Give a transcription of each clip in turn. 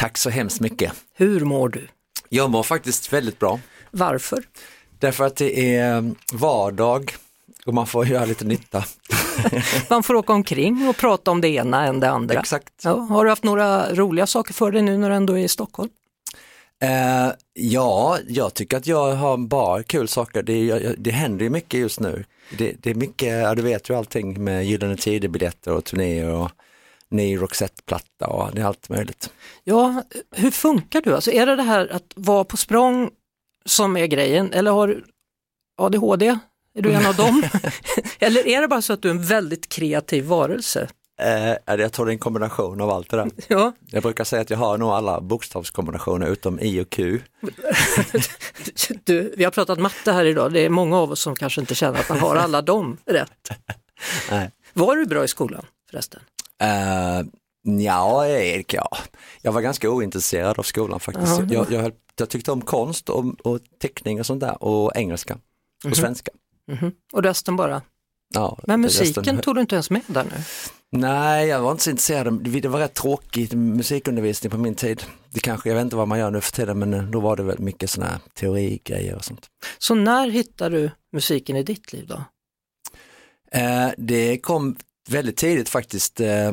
Tack så hemskt mycket. Hur mår du? Jag mår faktiskt väldigt bra. Varför? Därför att det är vardag och man får göra lite nytta. Man får åka omkring och prata om det ena än det andra. Exakt. Ja, har du haft några roliga saker för dig nu när du ändå är i Stockholm? Eh, ja, jag tycker att jag har bara kul saker. Det, jag, det händer ju mycket just nu. Det, det är mycket, ja, du vet ju allting med Gyllene Tider-biljetter och turnéer och ny Roxette-platta och det är allt möjligt. Ja, hur funkar du? Alltså är det det här att vara på språng som är grejen eller har du ADHD? Är du en av dem? eller är det bara så att du är en väldigt kreativ varelse? Eh, jag tror det är en kombination av allt det där. Ja, Jag brukar säga att jag har nog alla bokstavskombinationer utom I och Q. du, vi har pratat matte här idag, det är många av oss som kanske inte känner att man har alla dem rätt. Nej. Var du bra i skolan förresten? Uh, ja, Erik, ja, jag var ganska ointresserad av skolan faktiskt. Jaha. Jag, jag, jag tyckte om konst och, och teckning och sånt där och engelska och svenska. Mhm. Och resten bara? Ja, Men musiken resten- tog du inte ens med där nu? Nej, jag var inte så intresserad. Det var rätt tråkigt musikundervisning på min tid. Det kanske, jag vet inte vad man gör nu för tiden, men eh, då var det väl mycket sådana här teorigrejer och sånt. Så när hittade du musiken i ditt liv då? Eh, det kom väldigt tidigt faktiskt, eh,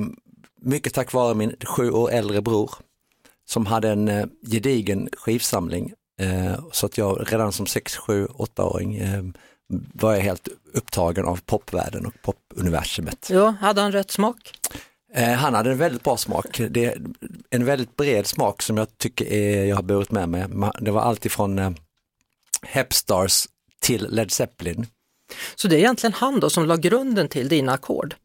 mycket tack vare min sju år äldre bror som hade en eh, gedigen skivsamling. Eh, så att jag redan som 6, 7, 8-åring eh, var jag helt upptagen av popvärlden och popuniversumet. Ja, hade han rätt smak? Han hade en väldigt bra smak, det är en väldigt bred smak som jag tycker är, jag har burit med mig. Det var allt ifrån eh, Hepstars till Led Zeppelin. Så det är egentligen han då som la grunden till dina ackord?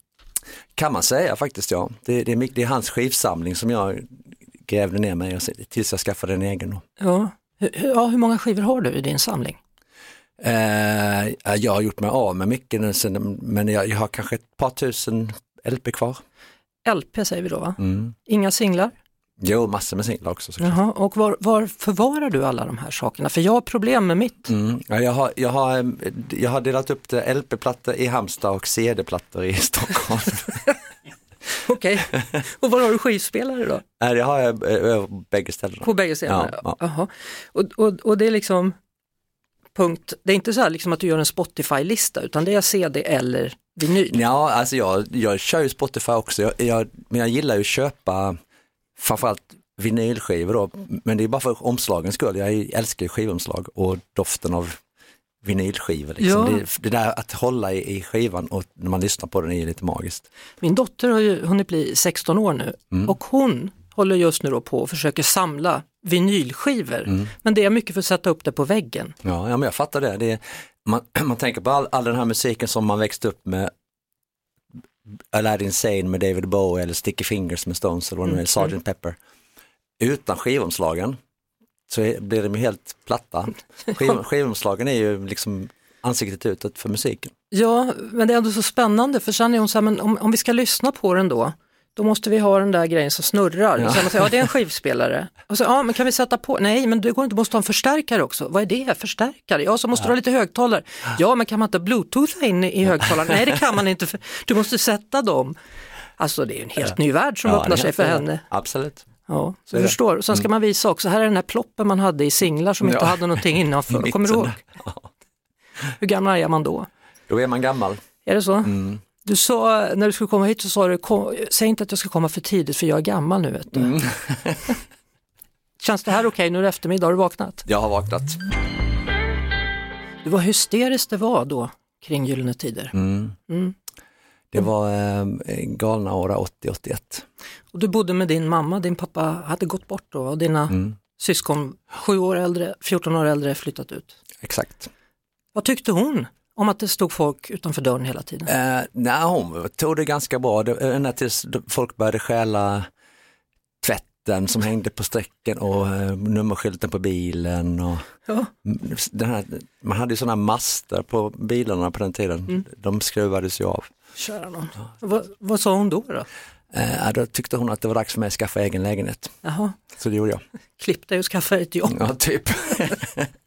Kan man säga faktiskt ja. Det, det, är, det är hans skivsamling som jag grävde ner mig tills jag skaffade en egen. Ja. Ja, hur många skivor har du i din samling? Eh, jag har gjort mig av med mycket nu sen, men jag, jag har kanske ett par tusen LP kvar. LP säger vi då va? Mm. Inga singlar? Jo, massor med singlar också. såklart. Jaha, och var, var förvarar du alla de här sakerna? För jag har problem med mitt. Mm. Ja, jag, har, jag, har, eh, jag har delat upp det LP-plattor i Halmstad och CD-plattor i Stockholm. Okej, och var har du skivspelare då? Nej, det har jag eh, över bägge ställena. På bägge sidor? Ja, ja. Och, och, och det är liksom punkt, det är inte så här liksom att du gör en Spotify-lista utan det är CD eller vinyl. Ja, alltså jag, jag kör ju Spotify också, jag, jag, men jag gillar ju att köpa framförallt vinylskivor då, men det är bara för omslagens skull. Jag älskar skivomslag och doften av vinylskivor. Liksom. Ja. Det, det där att hålla i, i skivan och när man lyssnar på den är lite magiskt. Min dotter har ju hunnit bli 16 år nu Mm. och hon håller just nu på och försöker samla vinylskivor. Mm. Men det är mycket för att sätta upp det på väggen. Ja, ja men jag fattar det. det är, man, man tänker på all, all den här musiken som man växte upp med Aladdin Sane med David Bowie eller Sticky Fingers med Stones eller vad det nu är, Mm. Sgt. Pepper. Utan skivomslagen så blir de ju helt platta. Skiv, skivomslagen är ju liksom ansiktet utåt för musiken. Ja, men det är ändå så spännande för sen är hon så här, men om, om vi ska lyssna på den då, då måste vi ha den där grejen som snurrar. Ja. Sen, ja, det är en skivspelare. Och så, ja, men kan vi sätta på? Nej, men det går inte, du måste ha en förstärkare också. Vad är det? Förstärkare? Ja, så måste du ha lite högtalare. Ja, men kan man inte bluetootha in i högtalaren? Nej, det kan man inte. För, du måste sätta dem. Alltså det är en helt ny värld som Ja, öppnar sig för henne. Absolut. Ja, Så du förstår. Sen ska man visa också, här är den här ploppen man hade i singlar som inte Ja. hade någonting innanför. Kommer du ihåg? Ja. Hur gammal är man då? Då är man gammal. Är det så? Mm. Du sa, när du skulle komma hit så sa du, kom, säg inte att jag ska komma för tidigt för jag är gammal nu vet du. Mm. Känns det här okej? Nu är det eftermiddag, har du vaknat? Jag har vaknat. Det var hysteriskt det var då kring Gyllene Tider. Mm. Mm. Det var eh, galna år 80-81. Och du bodde med din mamma, din pappa hade gått bort då och dina Mm. syskon, sju år äldre, 14 år äldre, flyttat ut. Exakt. Vad tyckte hon om att det stod folk utanför dörren hela tiden? Eh, nej, hon tog det ganska bra, det, ända tills folk började stjäla tvätt skylten som hängde på strecken och eh, nummerskylten på bilen. Och Ja. den här, man hade ju sådana master på bilarna på den tiden, Mm. de skruvades ju av. Kära nån. Vad, vad sa hon då? då? Eh, då tyckte hon att det var dags för mig att skaffa egen lägenhet, Jaha, så det gjorde jag. klipp dig och skaffa ett jobb. Ja, typ.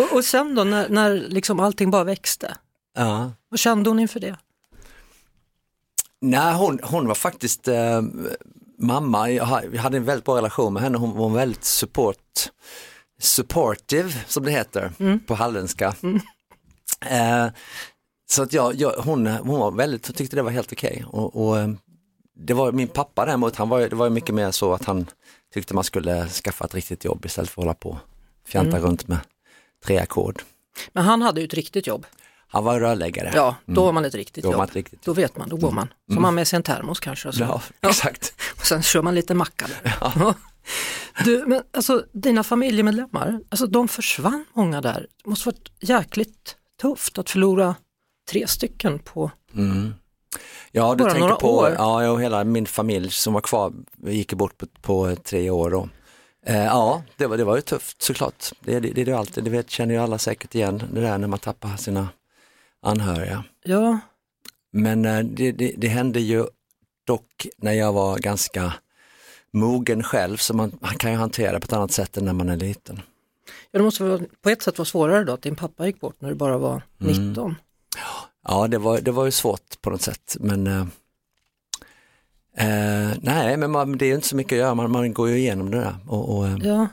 Och, och sen då när, när liksom allting bara växte, ja. vad kände hon inför det? Nej, hon, hon var faktiskt eh, mamma, jag ha- jag hade en väldigt bra relation med henne, hon var väldigt support, supportive som det heter på halländska. Eh, så att jag, jag, hon, hon var väldigt, hon tyckte det var helt okej. Och, och, eh, det var min pappa däremot, han var, det var mycket mer så att han tyckte man skulle skaffa ett riktigt jobb istället för att hålla på och fjanta runt med tre ackord. Men han hade ju ett riktigt jobb. Han var rörläggare. Ja, då har man ett riktigt Då jobb. man ett riktigt Då vet man, då går man. Så har man med sig en termos kanske. Och, så. Ja, exakt. och sen kör man lite macka. Ja. Du, men alltså dina familjemedlemmar, alltså de försvann många där. Det måste varit jäkligt tufft att förlora tre stycken på, Ja, du Bara tänker några på år. Ja, och hela min familj som var kvar gick bort på, på tre år då. Eh, ja, det var, det var ju tufft såklart. Det, det, det är det alltid, det vet, känner ju alla säkert igen, det där när man tappar sina anhöriga. ja, Men eh, det, det, det hände ju dock när jag var ganska mogen själv, så man, man kan ju hantera på ett annat sätt än när man är liten. ja det måste på ett sätt vara svårare då att din pappa gick bort när du bara var 19. Ja, det var, det var ju svårt på något sätt, men eh, eh, nej, men man, det är inte så mycket att göra, man, man går ju igenom det där och, och eh, Ja,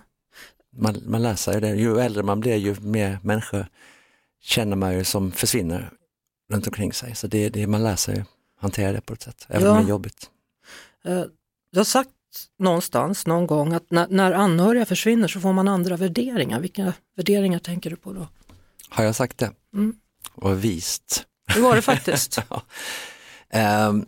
man, man lär sig det. Ju äldre man blir, ju mer människor känner man ju som försvinner runt omkring sig. Så det, det, man lär sig hantera det på ett sätt, även om Ja. det är jobbigt. eh, du har sagt någonstans någon gång att när, när anhöriga försvinner så får man andra värderingar. Vilka värderingar tänker du på då? Har jag sagt det? Mm. Och vist. Det var det faktiskt. Ehm,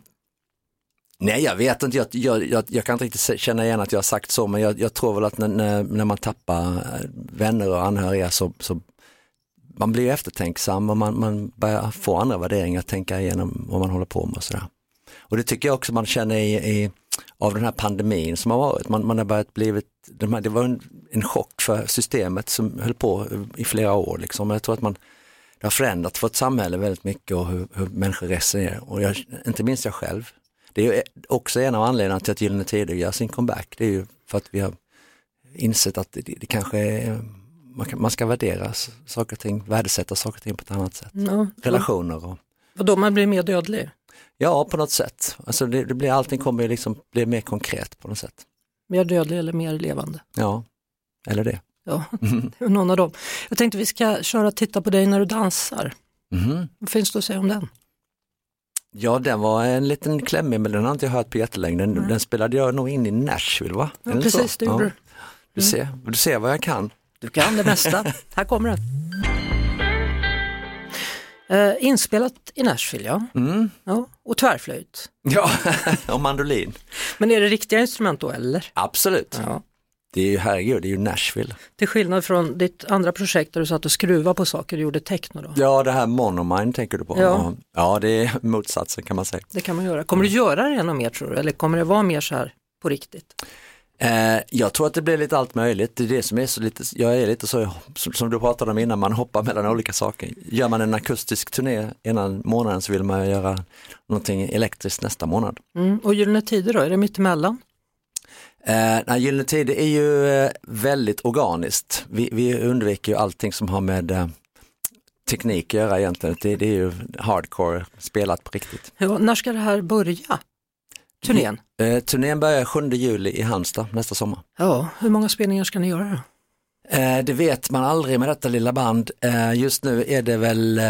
nej, jag vet inte, jag, jag, jag, jag kan inte riktigt känna igen att jag har sagt så, men jag, jag tror väl att när, när, när man tappar eh, vänner och anhöriga så, så man blir eftertänksam och man, man börjar få andra värderingar, tänka igenom vad man håller på med och sådär. Och det tycker jag också man känner i, i, av den här pandemin som har varit. Man, man har börjat blivit, de här, det var en, en chock för systemet som höll på eh, i flera år. Liksom. Men Jag tror att man, det har förändrat vårt samhälle väldigt mycket och hur, hur människor resonerar. Och jag, inte minst jag själv. Det är också en av anledningarna till att Gyllene Tider gör sin comeback. Det är ju för att vi har insett att det, det kanske är, man, kan, man ska värdera saker och ting, värdesätta saker och ting på ett annat sätt. Ja, Relationer och Vadå, man blir mer dödlig? Ja, på något sätt. Alltså det, det blir, allting kommer ju liksom bli mer konkret på något sätt. Mer dödlig eller mer levande? Ja, eller det. Ja, det någon av dem. Jag tänkte vi ska köra Titta på dig när du dansar. Mhm. Vad finns det att säga om den? Ja, den var en liten klämmig, men den har inte jag hört på jättelänge. Den, den spelade jag nog in i Nashville, va? Ja, Eller precis, så? det gjorde ja. du. Ser, du ser vad jag kan. Du kan det mesta. Här kommer den. Eh, inspelat i Nashville, ja. Mm. ja. Och tvärflöjt. Ja, och mandolin. Men är det riktiga instrument då eller? Absolut. Ja. Det är ju, herregud, det är ju Nashville. Till skillnad från ditt andra projekt där du satt och skruvade på saker och gjorde techno då. Ja, det här Monomine tänker du på. Ja. ja, det är motsatsen kan man säga. Det kan man göra. Kommer du göra det ännu mer tror du? Eller kommer det vara mer så här på riktigt? Eh, jag tror att det blir lite allt möjligt. Det är det som är så lite, jag är lite så, som, som du pratade om innan, man hoppar mellan olika saker. Gör man en akustisk turné ena månaden så vill man göra någonting elektriskt nästa månad. Mm. Och Gyllene Tider då, är det mittemellan? Eh, nej, Gyllene Tider är ju eh, väldigt organiskt. Vi, vi undviker ju allting som har med eh, teknik att göra egentligen. Det, det är ju hardcore spelat på riktigt. Ja, när ska det här börja? Turnén? Eh, turnén börjar 7 juli i Halmstad nästa sommar. Ja, hur många spelningar ska ni göra då? Eh, det vet man aldrig med detta lilla band. Eh, just nu är det väl eh,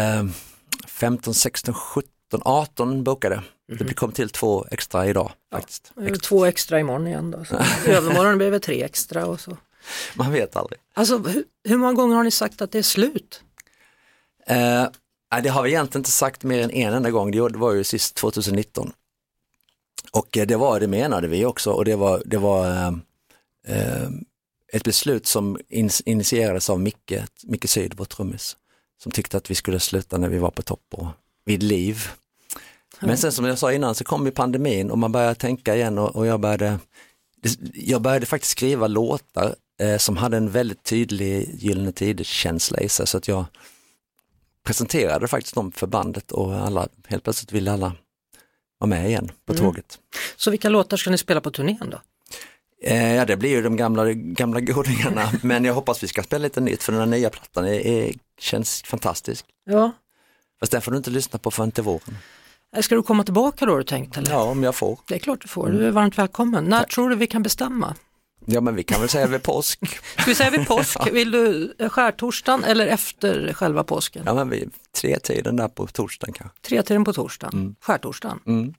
15, 16, 17, 18 bokade. Det blir- kom till två extra idag faktiskt. Det är Två extra imorgon igen då. Så övermorgon blir det tre extra och så. Man vet aldrig. Alltså hur, hur många gånger har ni sagt att det är slut? Eh, det har vi egentligen inte sagt mer än en enda gång, det det var ju sist 2019. Och eh, det var det menade vi också och det var, det var eh, eh, ett beslut som initierades av Micke, Micke Syd, vår trummis, som tyckte att vi skulle sluta när vi var på topp och vid liv. Men sen som jag sa innan så kom ju pandemin och man började tänka igen och, och jag började jag började faktiskt skriva låtar eh, som hade en väldigt tydlig Gyllene Tider-känsla i sig så att jag presenterade faktiskt dem för bandet och alla, helt plötsligt ville alla vara med igen på Mm. tåget. Så vilka låtar ska ni spela på turnén då? Eh, ja det blir ju de gamla, gamla godingarna men jag hoppas vi ska spela lite nytt för den här nya plattan är, är, känns fantastisk. Ja. Fast den får du inte lyssna på förrän till våren. Eh, Ska du komma tillbaka då har du tänkt? Eller? Ja om jag får. Det är klart du får, du är varmt välkommen. När tror du vi kan bestämma? Ja men vi kan väl säga vid påsk. Ska vi säga vid påsk? Vill du eh, skärtorsdagen eller efter själva påsken? Ja men vid tre tiden där på torsdagen kanske. Tre tiden på torsdagen, skärtorsdagen. Mm.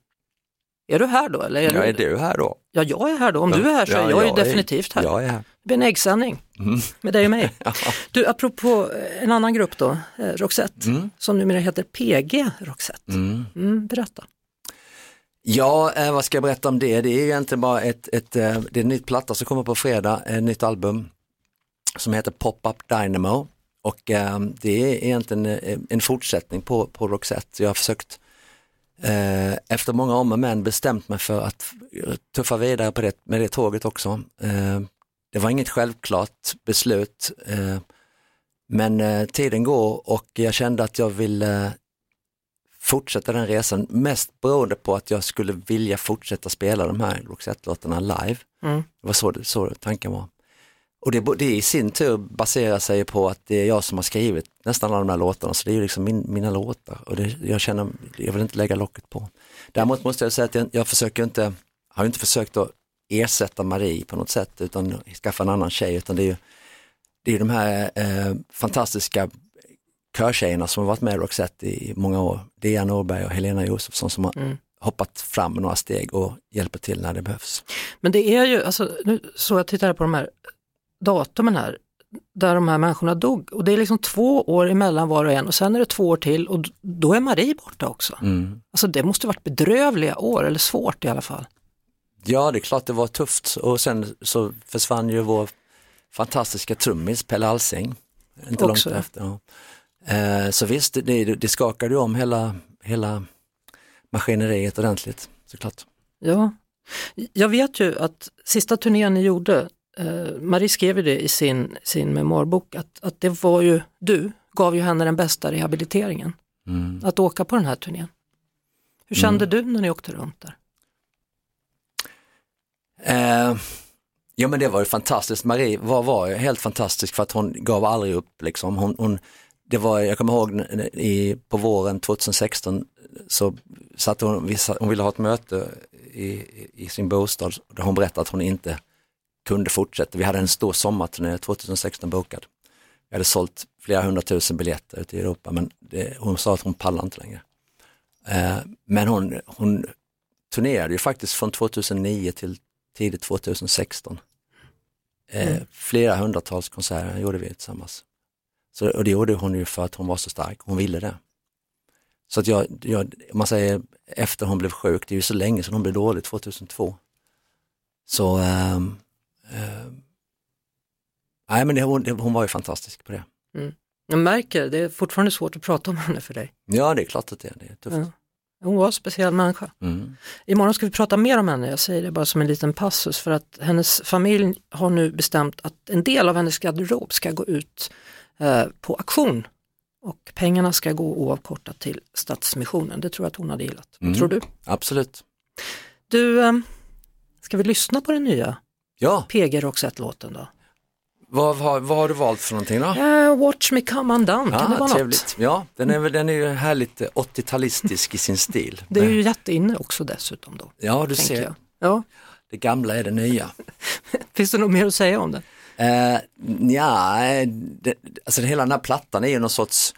Är du här då? Eller är Ja, är du här då? Ja, jag är här då. Om du är här så är Ja, jag ju är- definitivt här. Jag är här. Det blir en äggsändning med dig och mig. Du, apropå eh, en annan grupp då, eh, Roxette, som numera heter PG Roxette. Mm, berätta. Ja, eh, vad ska jag berätta om det? Det är egentligen bara ett, ett, det är en nytt platta som kommer på fredag, ett nytt album som heter Pop-Up Dynamo och det är egentligen en fortsättning på, på Roxette. Jag har försökt efter många om och men bestämt mig för att tuffa vidare på det, med det tåget också. Eh, det var inget självklart beslut eh, men eh, tiden går och jag kände att jag ville fortsätta den resan, mest beroende på att jag skulle vilja fortsätta spela de här Roxette-låtarna live. Mm. Det var så, så tanken var. Och det, det i sin tur baserar sig på att det är jag som har skrivit nästan alla de här låtarna, så det är ju liksom min, mina låtar och det, jag känner, jag vill inte lägga locket på. Däremot måste jag säga att jag, jag försöker inte, har inte försökt att ersätta Marie på något sätt utan skaffa en annan tjej utan det är ju det är de här eh, fantastiska körtjejerna som har varit med i Roxette i många år. Dea Norberg och Helena Josefsson som har Mm. hoppat fram några steg och hjälper till när det behövs. Men det är ju, alltså, nu så jag tittar på de här datumen här, där de här människorna dog och det är liksom två år emellan var och en och sen är det två år till och då är Marie borta också. Mm. Alltså det måste varit bedrövliga år, eller svårt i alla fall. Ja, det är klart det var tufft och sen så försvann ju vår fantastiska trummis Pelle Alsing. Inte Också. långt efter. Ja. Eh, så visst, det, det skakade ju om hela, hela maskineriet ordentligt såklart. Ja, jag vet ju att sista turnén ni gjorde, Marie skrev ju det i sin, sin memoarbok, att, att det var ju, du gav ju henne den bästa rehabiliteringen, Mm. att åka på den här turnén. Hur kände du när ni åkte runt där? Eh, ja men det var ju fantastiskt, Marie var, var helt fantastisk för att hon gav aldrig upp. Liksom. Hon, hon, det var, jag kommer ihåg i, på våren 2016 så satt hon, hon ville ha ett möte i, i sin bostad där hon berättade att hon inte kunde fortsätta. Vi hade en stor sommarturné 2016 bokad. Vi hade sålt flera hundratusen biljetter ute i Europa men det, hon sa att hon pallar inte längre. Eh, men hon, hon turnerade ju faktiskt från 2009 till tidigt 2016. Eh, Flera hundratals konserter gjorde vi tillsammans. Så, och det gjorde hon ju för att hon var så stark, hon ville det. Så att jag, jag, man säger efter hon blev sjuk, det är ju så länge sedan hon blev dålig, 2002. Så, ehm, nej men det, hon, det, hon var ju fantastisk på det. Jag märker, det är fortfarande svårt att prata om henne för dig. Ja det är klart att det, är- det är tufft. Ja. Hon var en speciell människa. Mm. Imorgon ska vi prata mer om henne, jag säger det bara som en liten passus för att hennes familj har nu bestämt att en del av hennes garderob ska gå ut eh, på auktion och pengarna ska gå oavkortat till Stadsmissionen. Det tror jag att hon hade gillat. Mm. tror du? Absolut. Du, eh, ska vi lyssna på den nya Ja, PG Roxette-låten då? vad, vad, vad har du valt för någonting då? Eh, Watch me come undone, kan det vara något? trevligt. Ja, den är, den är ju härligt eh, 80-talistisk i sin stil. Det är ju jätteinne också dessutom då. Ja, du ser. jag. Ja. Det gamla är det nya. Finns det något mer att säga om det? Eh, ja, det, alltså hela den här plattan är ju någon sorts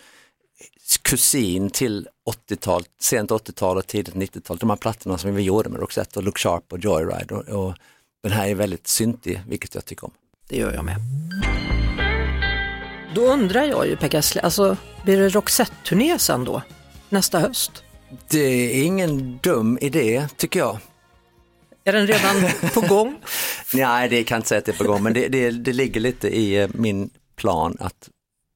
kusin till 80-tal, sent 80-tal och tidigt 90-tal. De här plattorna som vi gjorde med Roxette och Look Sharp och Joyride och, och den här är väldigt syntig, vilket jag tycker om. Det gör jag med. Då undrar jag ju Gessle, alltså blir det Roxette-turné sen då? Nästa höst? Det är ingen dum idé tycker jag. Är den redan på gång? Nej, det kan jag inte säga att det är på gång, men det, det, det ligger lite i eh, min plan att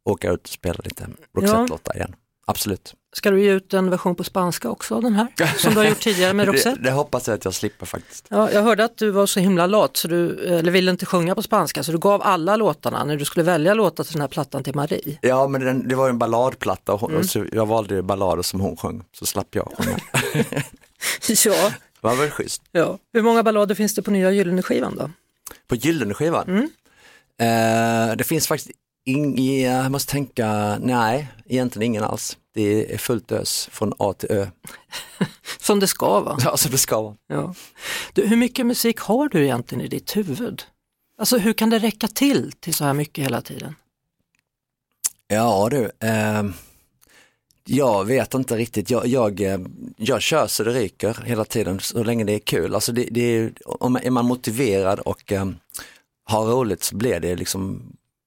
åka ut och spela lite Roxette-låtar igen. Absolut. Ska du ge ut en version på spanska också av den här? Som du har gjort tidigare med Det, Roxette? det hoppas jag att jag slipper faktiskt. Ja, jag hörde att du var så himla lat, så du, eller ville inte sjunga på spanska, så du gav alla låtarna när du skulle välja låtar till den här plattan till Marie. Ja, men den, det var ju en balladplatta och, hon, Mm. och så jag valde ballader som hon sjöng, så slapp jag sjunga. ja, Det var väl schysst. ja. Hur många ballader finns det på nya Gyllene skivan då? På Gyllene skivan? Mm. Eh, det finns faktiskt ing, jag måste tänka, nej, egentligen ingen alls. Det är fullt ös från A till Ö. Som det ska va? Ja, så det ska vara. Ja. Du, hur mycket musik har du egentligen i ditt huvud? Alltså hur kan det räcka till till så här mycket hela tiden? Ja du, eh, jag vet inte riktigt. Jag, jag, eh, jag kör så det ryker hela tiden så länge det är kul. Alltså det, det är, om man- är man motiverad och eh, har roligt så blir det liksom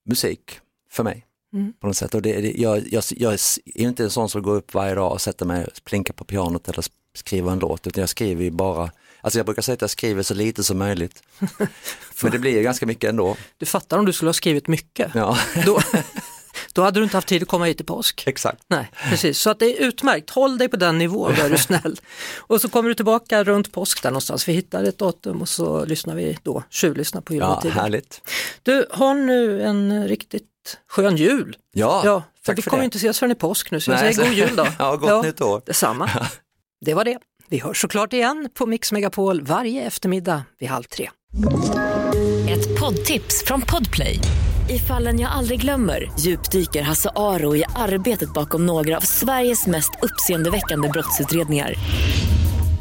musik för mig. Mm. På något sätt. Och det, det, jag, jag, jag är inte en sån som går upp varje dag och sätter mig och plinkar på pianot eller skriver en låt utan jag skriver ju bara, alltså jag brukar säga att jag skriver så lite som möjligt. Men det blir ju ganska mycket ändå. Du fattar om du skulle ha skrivit mycket. Ja, Då, då hade du inte haft tid att komma hit i påsk. exakt. Nej, precis. Så att det är utmärkt. Håll dig på den nivån, då är du snäll. Och så kommer du tillbaka runt påsk där någonstans. Vi hittar ett datum och så lyssnar vi då, tjuvlyssnar på Ja, Gyllene Tider. härligt. Du, har nu en riktigt skön jul. Ja, Ja, för tack vi för kommer det. inte ses förrän i påsk nu, så jag Nej, säger så- god jul då. Ja, gott nytt år. Detsamma. Det var det. Vi hörs såklart igen på Mix Megapol varje eftermiddag vid halv tre. Ett poddtips från Podplay. I fallen jag aldrig glömmer djupdyker Hasse Aro i arbetet bakom några av Sveriges mest uppseendeväckande brottsutredningar.